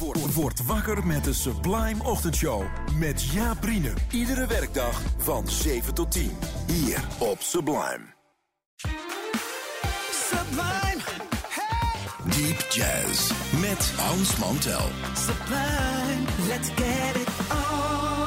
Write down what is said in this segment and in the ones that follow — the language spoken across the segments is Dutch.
Word, word wakker met de Sublime Ochtendshow. Met Jaap. Iedere werkdag van 7 tot 10. Hier op Sublime. Sublime, hey, Deep Jazz. Met Hans Mantel. sublime, let's get it on.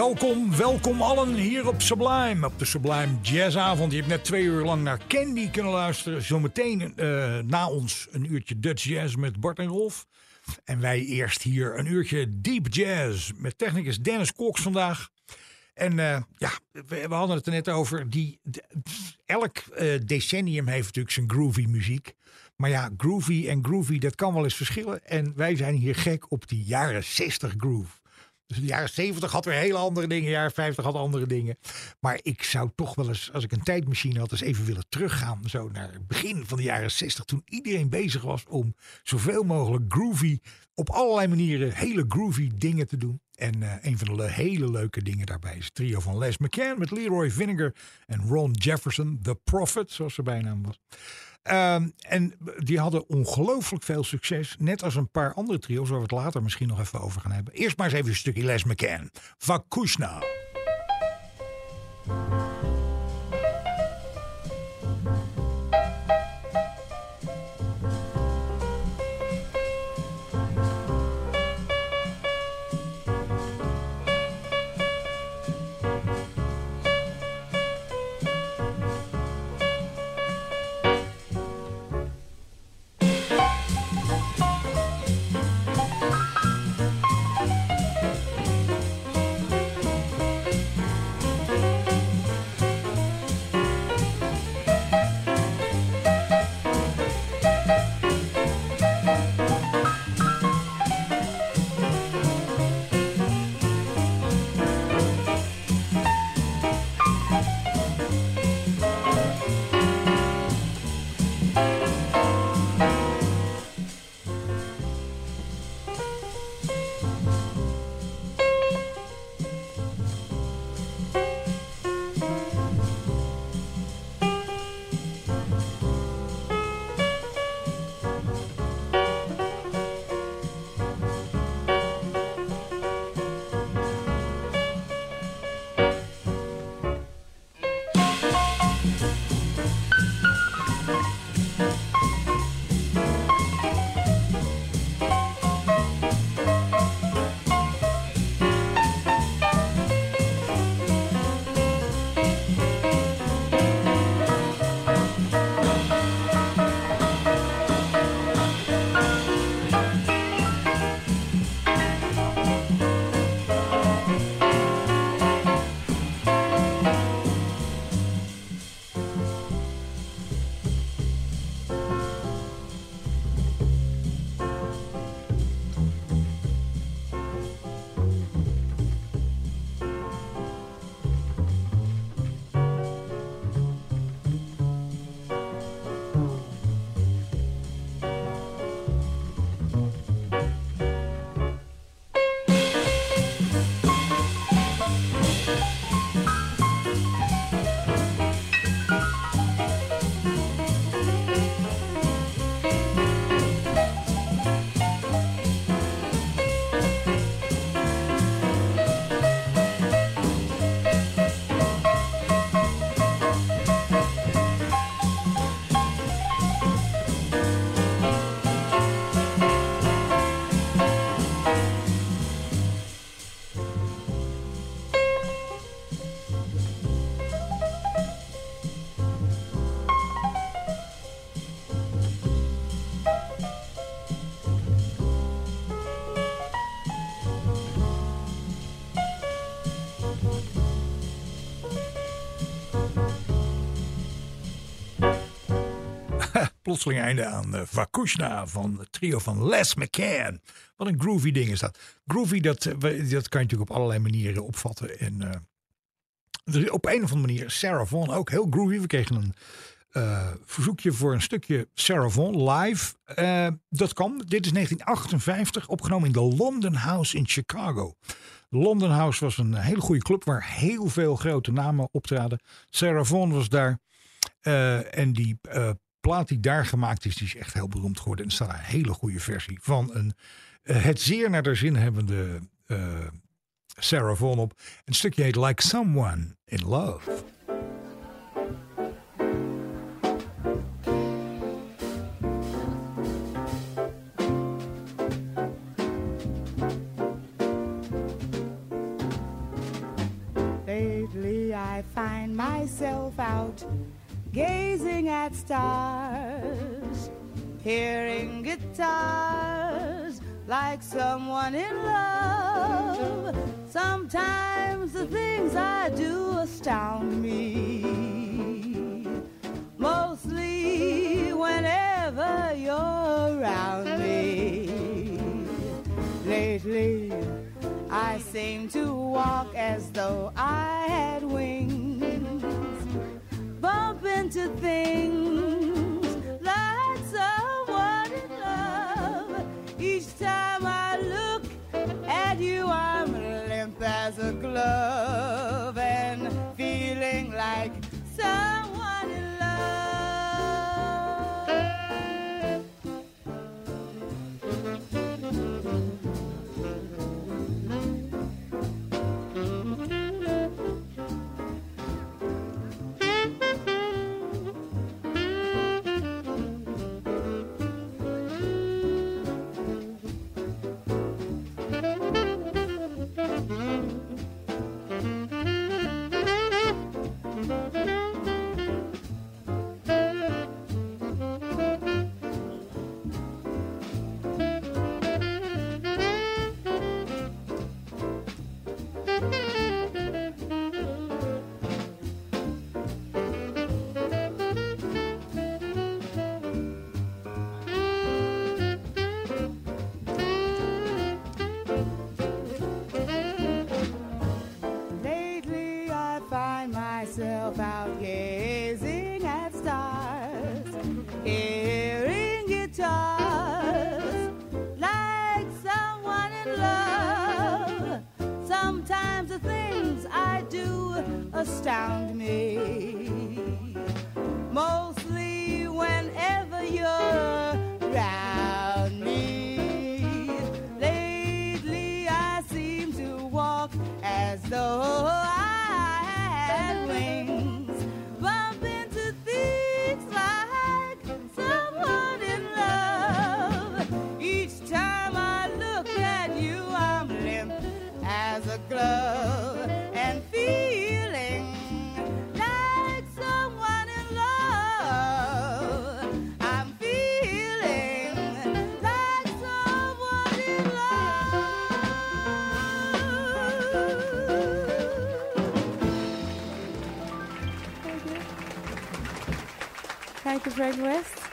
Welkom, welkom allen hier op Sublime. Op de Sublime Jazzavond. Je hebt net twee uur lang naar Candy kunnen luisteren. Zometeen eh, na ons een uurtje Dutch Jazz met Bart en Rolf. En wij eerst hier een uurtje Deep Jazz met technicus Dennis Cox vandaag. En eh, ja, we, hadden het er net over. Die, elk eh, decennium heeft natuurlijk zijn groovy muziek. Maar ja, groovy en groovy, dat kan wel eens verschillen. En wij zijn hier gek op die jaren 60 groove. Dus de jaren 70 had weer hele andere dingen. De jaren 50 had andere dingen. Maar ik zou toch wel eens, als ik een tijdmachine had, eens even willen teruggaan. Zo naar het begin van de jaren 60. Toen iedereen bezig was om zoveel mogelijk groovy, op allerlei manieren hele groovy dingen te doen. En eh, een van de le- hele leuke dingen daarbij is het trio van Les McCann met Leroy Vinegar en Ron Jefferson, The Prophet, zoals zijn bijnaam was. Ehm, en die hadden ongelooflijk veel succes. Net als een paar andere trio's waar we het later misschien nog even over gaan hebben. Eerst maar eens even een stukje Les McCann. Vakushna. Plotseling einde aan uh, Vakushna van het trio van Les McCann. Wat een groovy ding is dat. Groovy, dat, dat kan je natuurlijk op allerlei manieren opvatten. En op een of andere manier Sarah Vaughan ook heel groovy. We kregen een uh, verzoekje voor een stukje Sarah Vaughan live. Dat kan. Dit is 1958, opgenomen in de London House in Chicago. London House was een hele goede club waar heel veel grote namen optraden. Sarah Vaughan was daar. En die plaat die daar gemaakt is, die is echt heel beroemd geworden. En er staat een hele goede versie van een het zeer naar de zin hebbende Sarah Vaughan op. Een stukje heet Like Someone in Love. find myself out gazing at stars, hearing guitars like someone in love. Sometimes the things I do astound me. Mostly whenever you're around me. Lately, I seem to walk as though I into things like someone in love. Each time I look at you, I'm limp as a glove astound me. Frank West.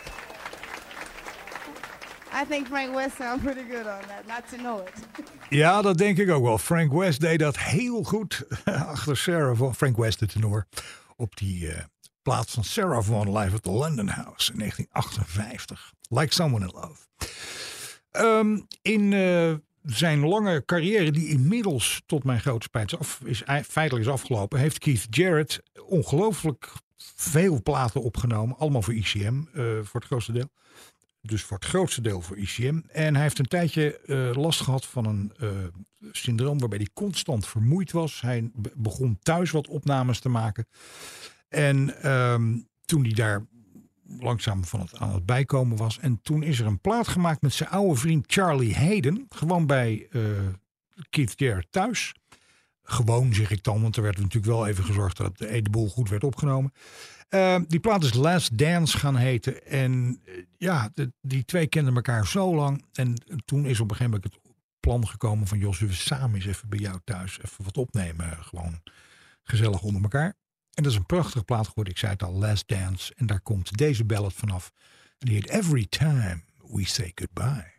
I think Frank West sounds pretty good on that, not to know it. Ja, dat denk ik ook wel. Frank West deed dat heel goed achter Sarah van Frank West, de tenor, op die uh, plaats van Sarah Vaughan live at the London House in 1958. Like Someone in Love. Um, in uh, zijn lange carrière, die inmiddels tot mijn grote spijt is, af, is feitelijk is afgelopen, heeft Keith Jarrett ongelooflijk veel platen opgenomen. Allemaal voor ICM, uh, voor het grootste deel dus voor het grootste deel voor ICM. En hij heeft een tijdje uh, last gehad van een uh, syndroom waarbij hij constant vermoeid was. Hij begon thuis wat opnames te maken. En um, toen hij daar langzaam van het, aan het bijkomen was. En toen is er een plaat gemaakt met zijn oude vriend Charlie Hayden. Gewoon bij Keith Jarrett thuis. Gewoon zeg ik dan, want er werd natuurlijk wel even gezorgd dat de boel goed werd opgenomen. Uh, die plaat is Last Dance gaan heten. En uh, ja, de, die twee kenden elkaar zo lang. En toen is op een gegeven moment het plan gekomen van... Jos, we samen eens even bij jou thuis even wat opnemen. Gewoon gezellig onder elkaar. En dat is een prachtige plaat geworden. Ik zei het al, Last Dance. En daar komt deze ballad vanaf. En die heet Every Time We Say Goodbye.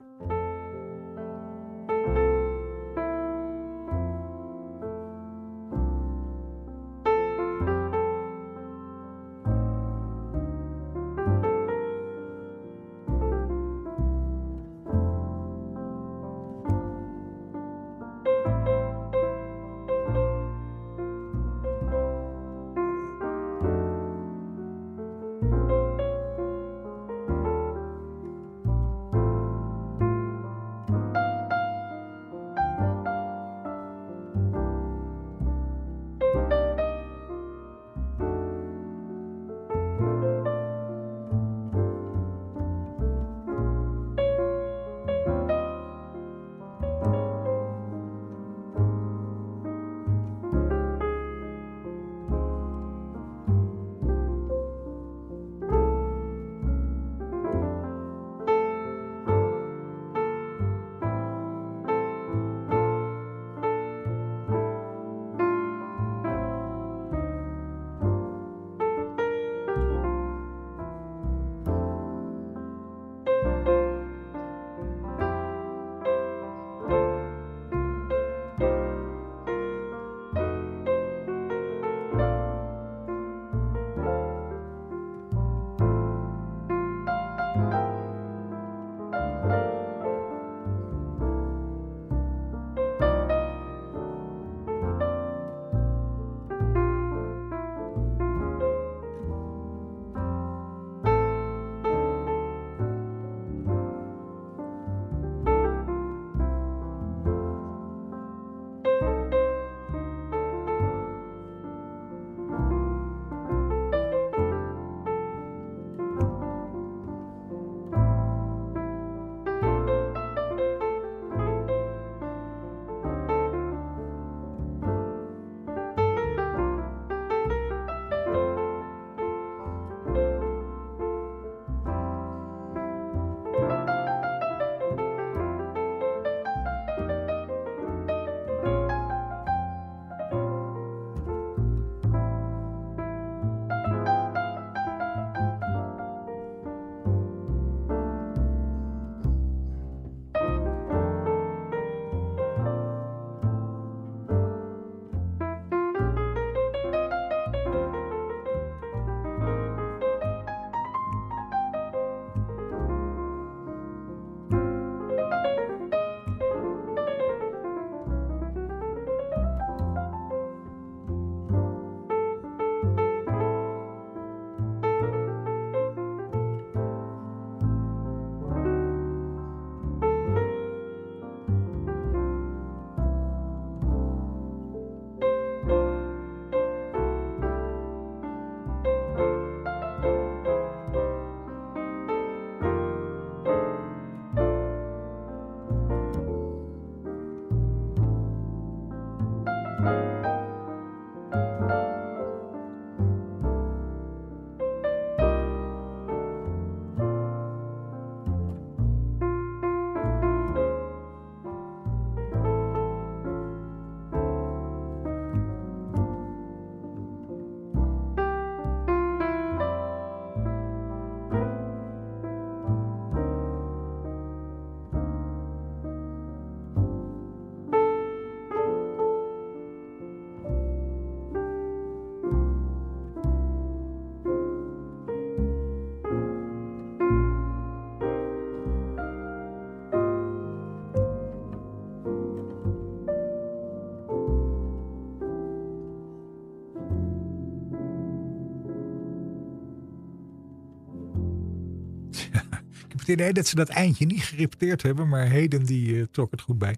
Het idee dat ze dat eindje niet gerepeteerd hebben, maar Heden die eh, trok het goed bij.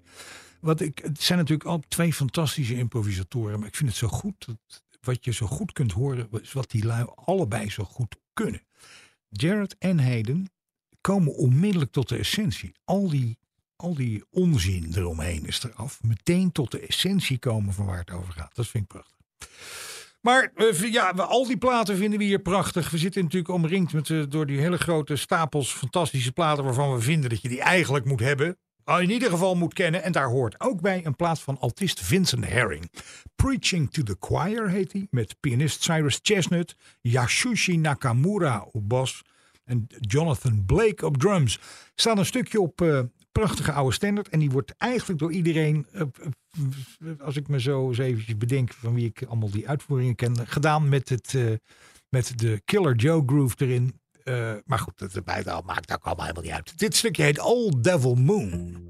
Wat ik, het zijn natuurlijk al twee fantastische improvisatoren, maar ik vind het zo goed dat wat je zo goed kunt horen, is wat die lui allebei zo goed kunnen. Jared en Hayden komen onmiddellijk tot de essentie. Al die, al die onzin eromheen is eraf. Meteen tot de essentie komen van waar het over gaat. Dat vind ik prachtig. Maar uh, ja, al die platen vinden we hier prachtig. We zitten natuurlijk omringd met, uh, door die hele grote stapels fantastische platen waarvan we vinden dat je die eigenlijk moet hebben. In ieder geval moet kennen. En daar hoort ook bij een plaat van altist Vincent Herring. Preaching to the Choir heet hij. Met pianist Cyrus Chestnut, Yasushi Nakamura op bas En Jonathan Blake op drums. Staat een stukje op eh, prachtige oude standard. En die wordt eigenlijk door iedereen, eh, eh, als ik me zo eens eventjes bedenk van wie ik allemaal die uitvoeringen ken, gedaan met, het, eh, met de Killer Joe groove erin. Eh, maar goed, dat dat maakt ook allemaal helemaal niet uit. Dit stukje heet Old Devil Moon.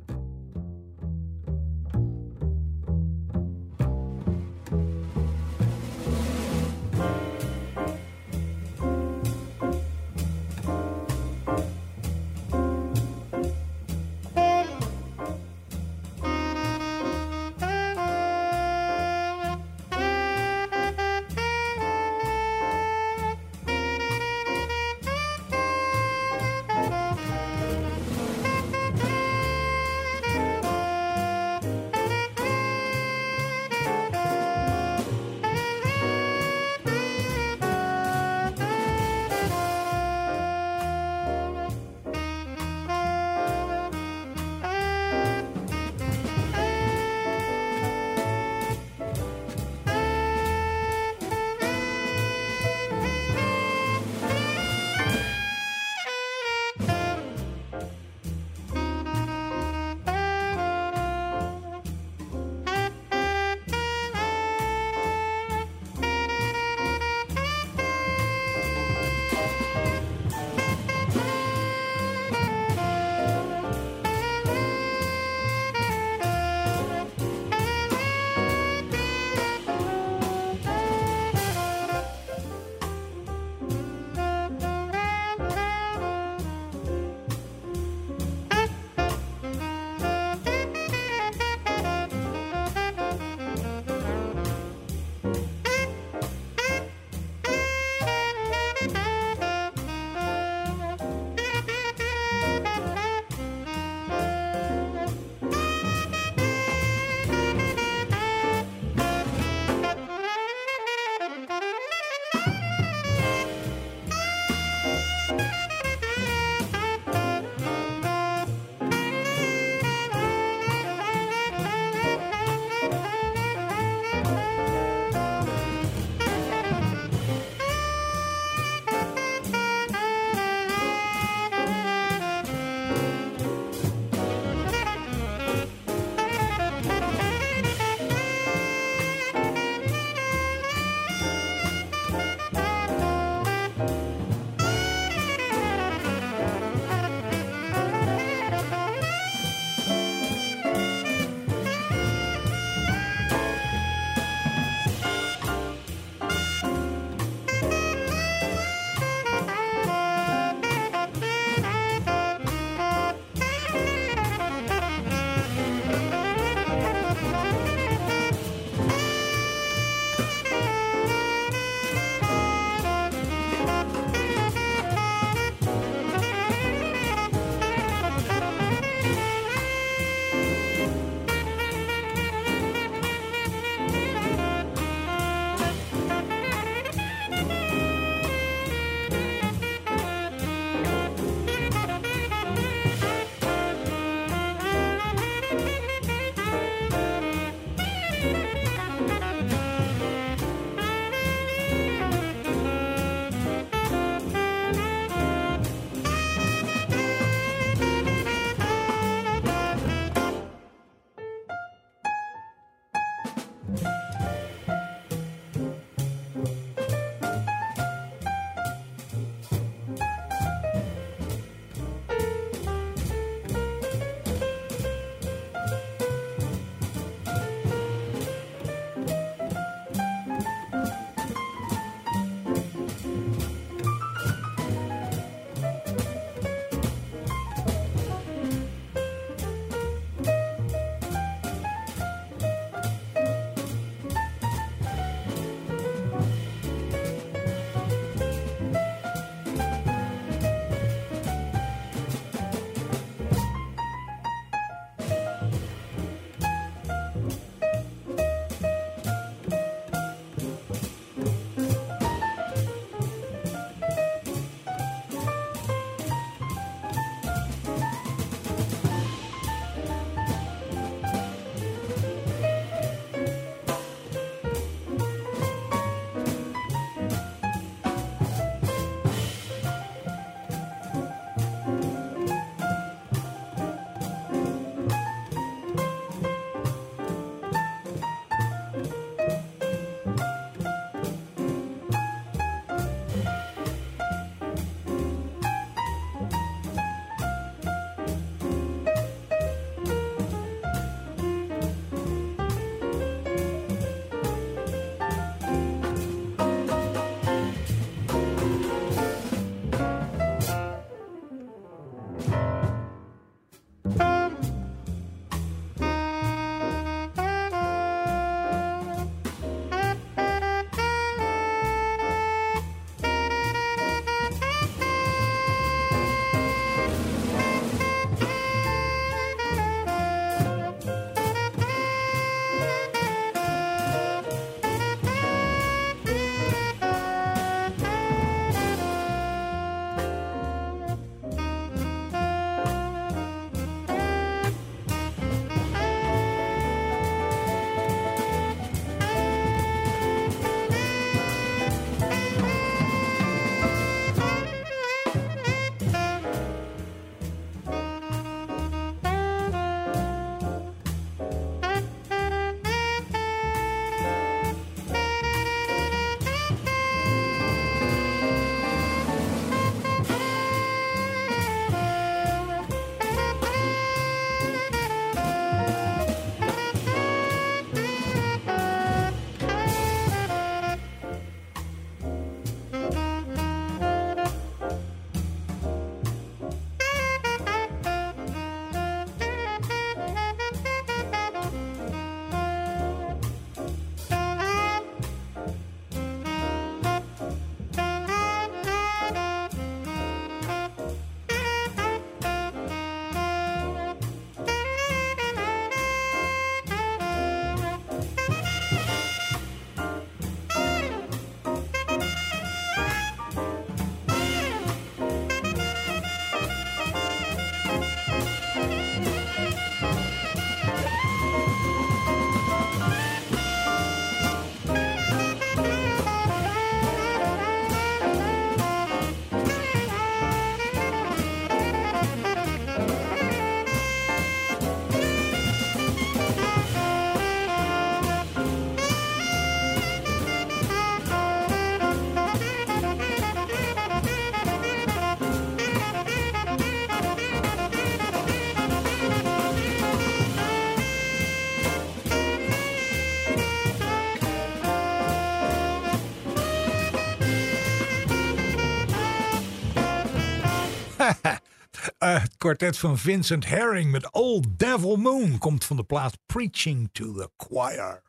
Kwartet van Vincent Herring met Old Devil Moon komt van de plaat Preaching to the Choir.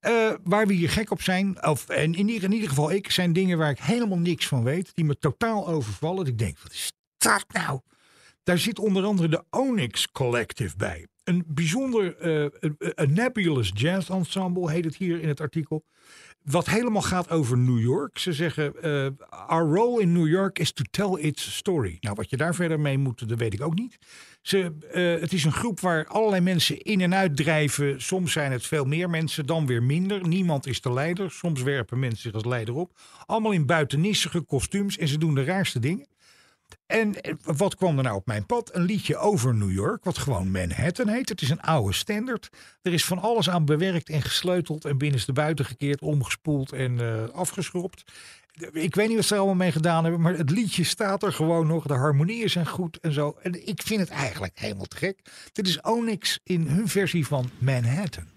Eh, waar we hier gek op zijn, of en in, ieder, geval ik, zijn dingen waar ik helemaal niks van weet. Die me totaal overvallen. Ik denk, wat is dat nou? Daar zit onder andere de Onyx Collective bij. Een bijzonder een- een nebulous jazz ensemble heet het hier in het artikel. Wat helemaal gaat over New York. Ze zeggen, eh, our role in New York is to tell its story. Nou, wat je daar verder mee moet, dat weet ik ook niet. Ze, eh, het is een groep waar allerlei mensen in en uit drijven. Soms zijn het veel meer mensen, dan weer minder. Niemand is de leider. Soms werpen mensen zich als leider op. Allemaal in buitennissige kostuums en ze doen de raarste dingen. En eh, wat kwam er nou op mijn pad? Een liedje over New York, wat gewoon Manhattan heet. Het is een oude standaard. Er is van alles aan bewerkt en gesleuteld en binnenstebuiten gekeerd, omgespoeld en eh, afgeschropt. Ik weet niet wat ze allemaal mee gedaan hebben, maar het liedje staat er gewoon nog. De harmonieën zijn goed en zo. En ik vind het eigenlijk helemaal te gek. Dit is Onyx in hun versie van Manhattan.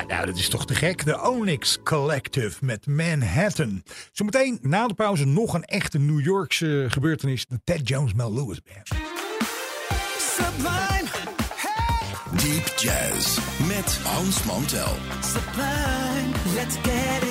Ja, nou, dat is toch te gek. De Onyx Collective met Manhattan. Zometeen na de pauze nog een echte New Yorkse gebeurtenis. De Ted Jones Mel Lewis Band. Sublime. Hey. Deep Jazz met Hans Mantel. Sublime, let's get it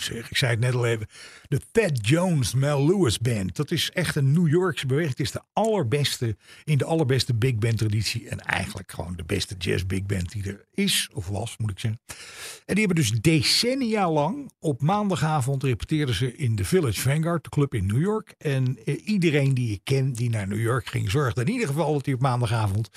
zeg. Ik zei het net al even. De Thad Jones Mel Lewis Band. Dat is echt een New Yorkse beweging. Het is de allerbeste, in de allerbeste big band traditie. En eigenlijk gewoon de beste jazz big band die er is, of was moet ik zeggen. En die hebben dus decennia lang op maandagavond repeteerden ze in de Village Vanguard, de club in New York. En eh, iedereen die ik ken die naar New York ging, zorgde in ieder geval dat hij op maandagavond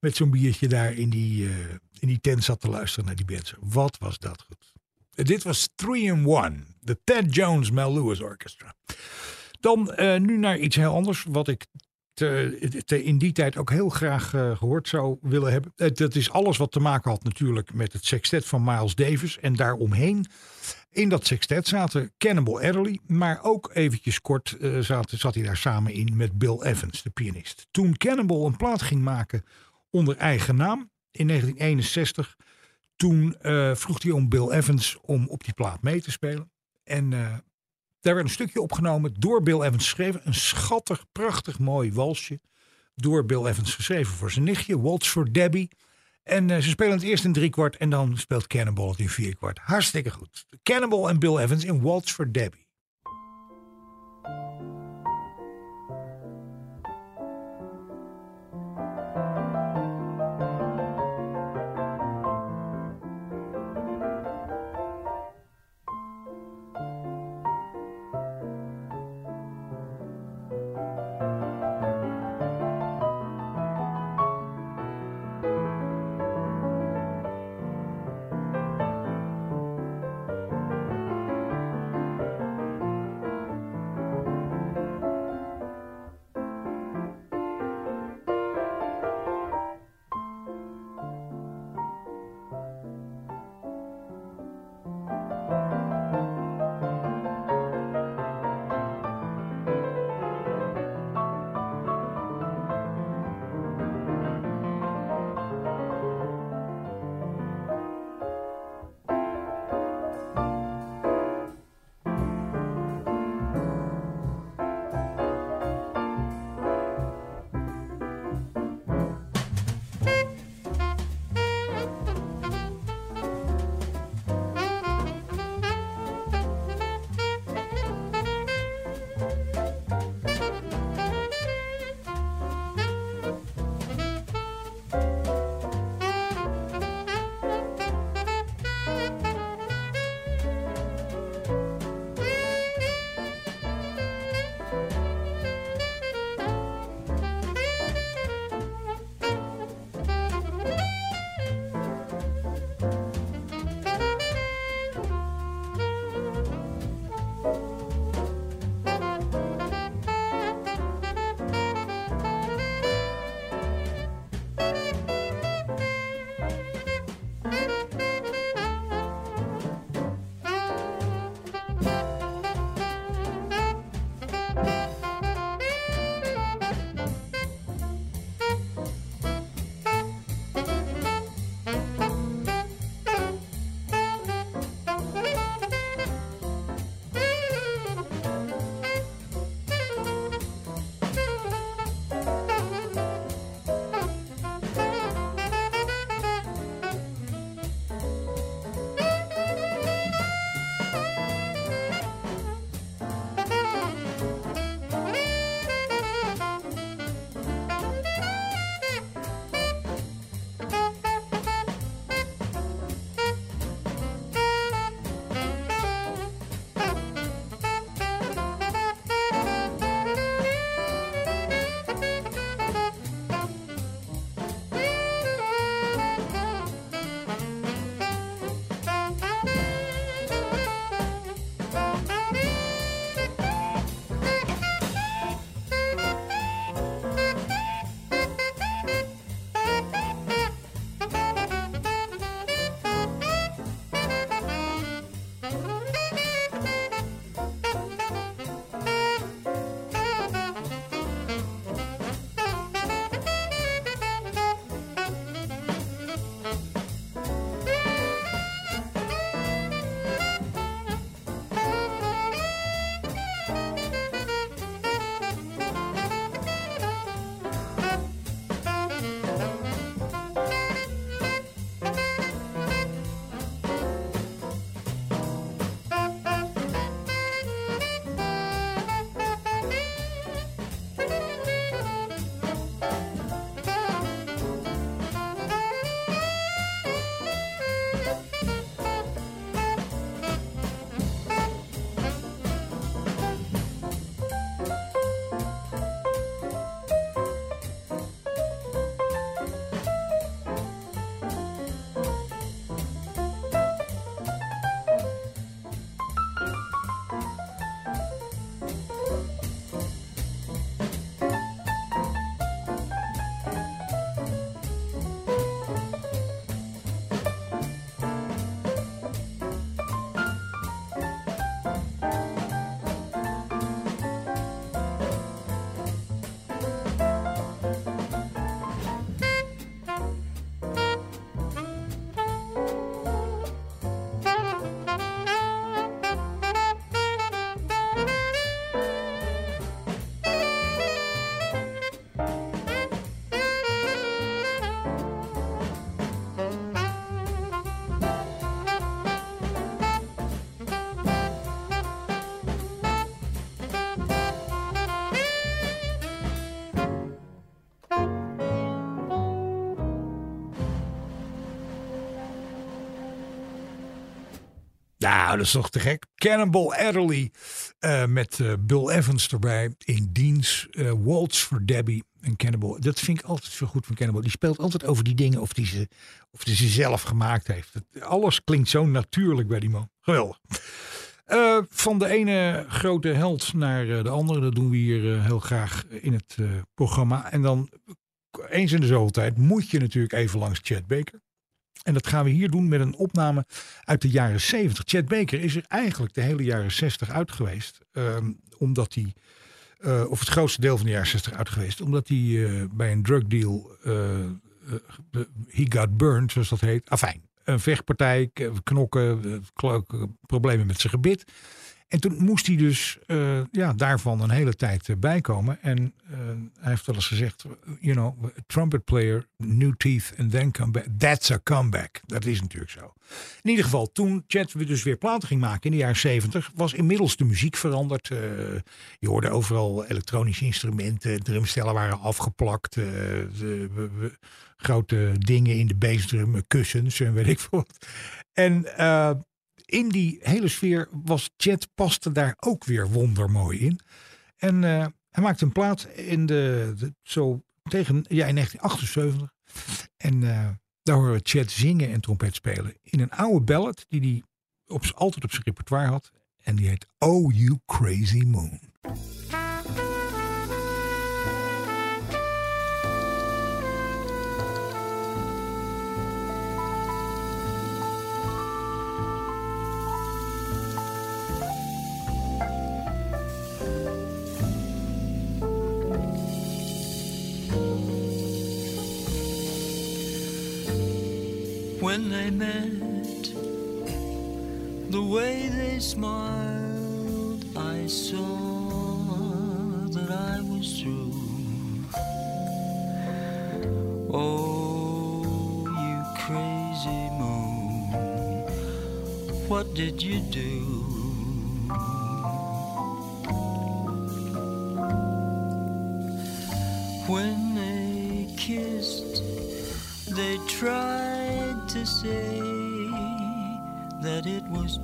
met zo'n biertje daar in die, eh, in die tent zat te luisteren naar die bands. Wat was dat goed. Dit was 3 in 1, de Ted Jones Mel Lewis Orchestra. Dan eh, nu naar iets heel anders, wat ik te, in die tijd ook heel graag eh, gehoord zou willen hebben. Eh, dat is alles wat te maken had natuurlijk met het sextet van Miles Davis. En daaromheen, in dat sextet zaten Cannibal Adderley. Maar ook eventjes kort zat, zat hij daar samen in met Bill Evans, de pianist. Toen Cannibal een plaat ging maken onder eigen naam in 1961... Toen eh, vroeg hij om Bill Evans om op die plaat mee te spelen. En eh, daar werd een stukje opgenomen door Bill Evans geschreven. Een schattig, prachtig mooi walsje. Door Bill Evans geschreven voor zijn nichtje, Waltz for Debbie. En eh, ze spelen het eerst in drie kwart en dan speelt Cannonball het in vier kwart. Hartstikke goed. Cannonball en Bill Evans in Waltz for Debbie. Nou, dat is toch te gek. Cannonball Adderley eh, met eh, Bill Evans erbij in diens. eh Waltz for Debbie en Cannonball. Dat vind ik altijd zo goed van Cannonball. Die speelt altijd over die dingen of die ze, of die ze zelf gemaakt heeft. Het- alles klinkt zo natuurlijk bij die man. Geweldig. Van de ene grote held naar de andere. Dat doen we hier heel graag in het programma. En dan eens in de zoveel tijd moet je natuurlijk even langs Chad Baker. En dat gaan we hier doen met een opname uit de jaren 70. Chad Baker is er eigenlijk de hele jaren 60 uit geweest. ehm, omdat hij, eh, of het grootste deel van de jaren 60 uit geweest. Omdat hij eh, bij een drugdeal, eh, eh, he got burned, zoals dat heet. Afijn, een vechtpartij, knokken, problemen met zijn gebit. En toen moest hij dus eh, ja, daarvan een hele tijd eh, bijkomen. En eh, hij heeft wel eens gezegd, you know, trumpet player, new teeth and then come back. That's a comeback. Dat is natuurlijk zo. In ieder geval, toen Chet dus weer platen ging maken in de jaren 70, was inmiddels de muziek veranderd. Je hoorde overal elektronische instrumenten, drumstellen waren afgeplakt, de- grote dingen in de bassdrum, kussens en weet ik veel wat. En in die hele sfeer was Chet paste daar ook weer wondermooi in. En eh, hij maakte een plaat in de, zo tegen ja, in 1978. En eh, daar horen we Chet zingen en trompet spelen. In een oude ballad die hij op, altijd op zijn repertoire had. En die heet Oh You Crazy Moon. When they met, the way they smiled, I saw that I was through. Oh, you crazy moon, what did you do?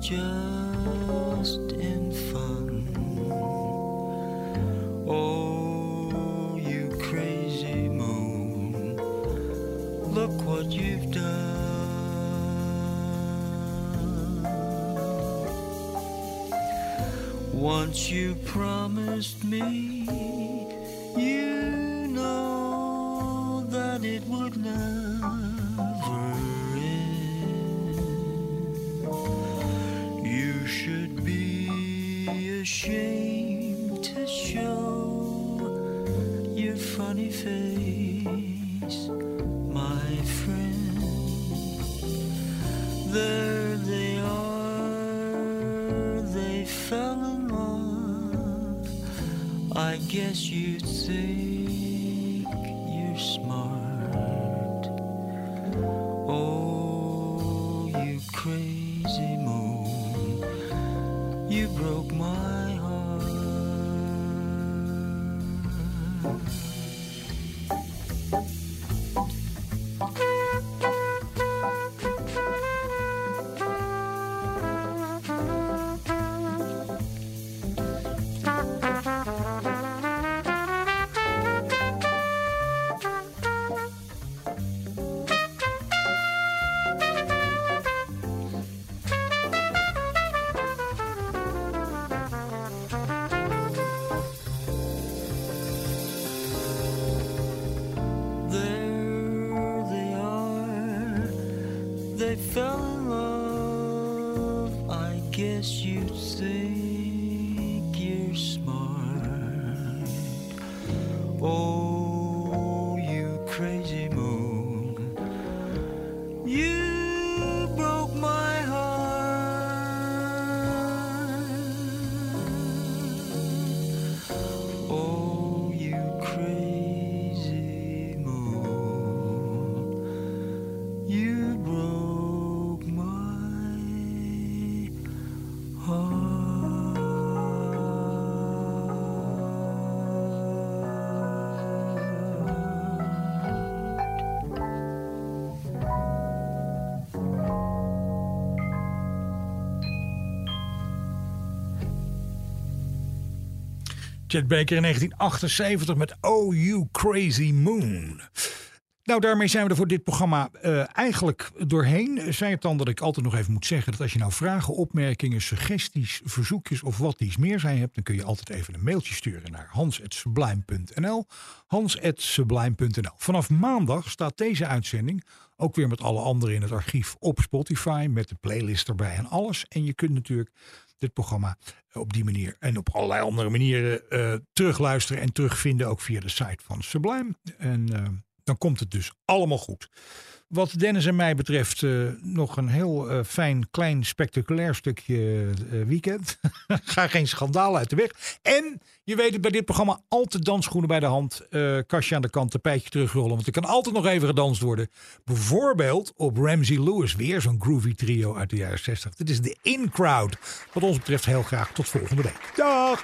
Just in fun. Oh, you crazy moon, look what you've done. Once you promised me, I guess Chet Baker in 1978 met Oh You Crazy Moon. Nou, daarmee zijn we er voor dit programma eh, eigenlijk doorheen. Zij het dan dat ik altijd nog even moet zeggen dat als je nou vragen, opmerkingen, suggesties, verzoekjes of wat iets meer zijn hebt, dan kun je altijd even een mailtje sturen naar hans.sublime.nl. Hans.sublime.nl. Vanaf maandag staat deze uitzending ook weer met alle anderen in het archief op Spotify met de playlist erbij en alles. En je kunt natuurlijk dit programma op die manier en op allerlei andere manieren eh, terugluisteren en terugvinden ook via de site van Sublime. En eh, dan komt het dus allemaal goed. Wat Dennis en mij betreft eh, nog een heel eh, fijn, klein, spectaculair stukje eh, weekend. Ga geen schandaal uit de weg. En je weet het bij dit programma altijd dansschoenen bij de hand. kastje aan de kant, tapijtje terugrollen. Want er kan altijd nog even gedanst worden. Bijvoorbeeld op Ramsey Lewis. Weer zo'n groovy trio uit de jaren 60. Dit is de In Crowd. Wat ons betreft heel graag tot volgende week. Dag!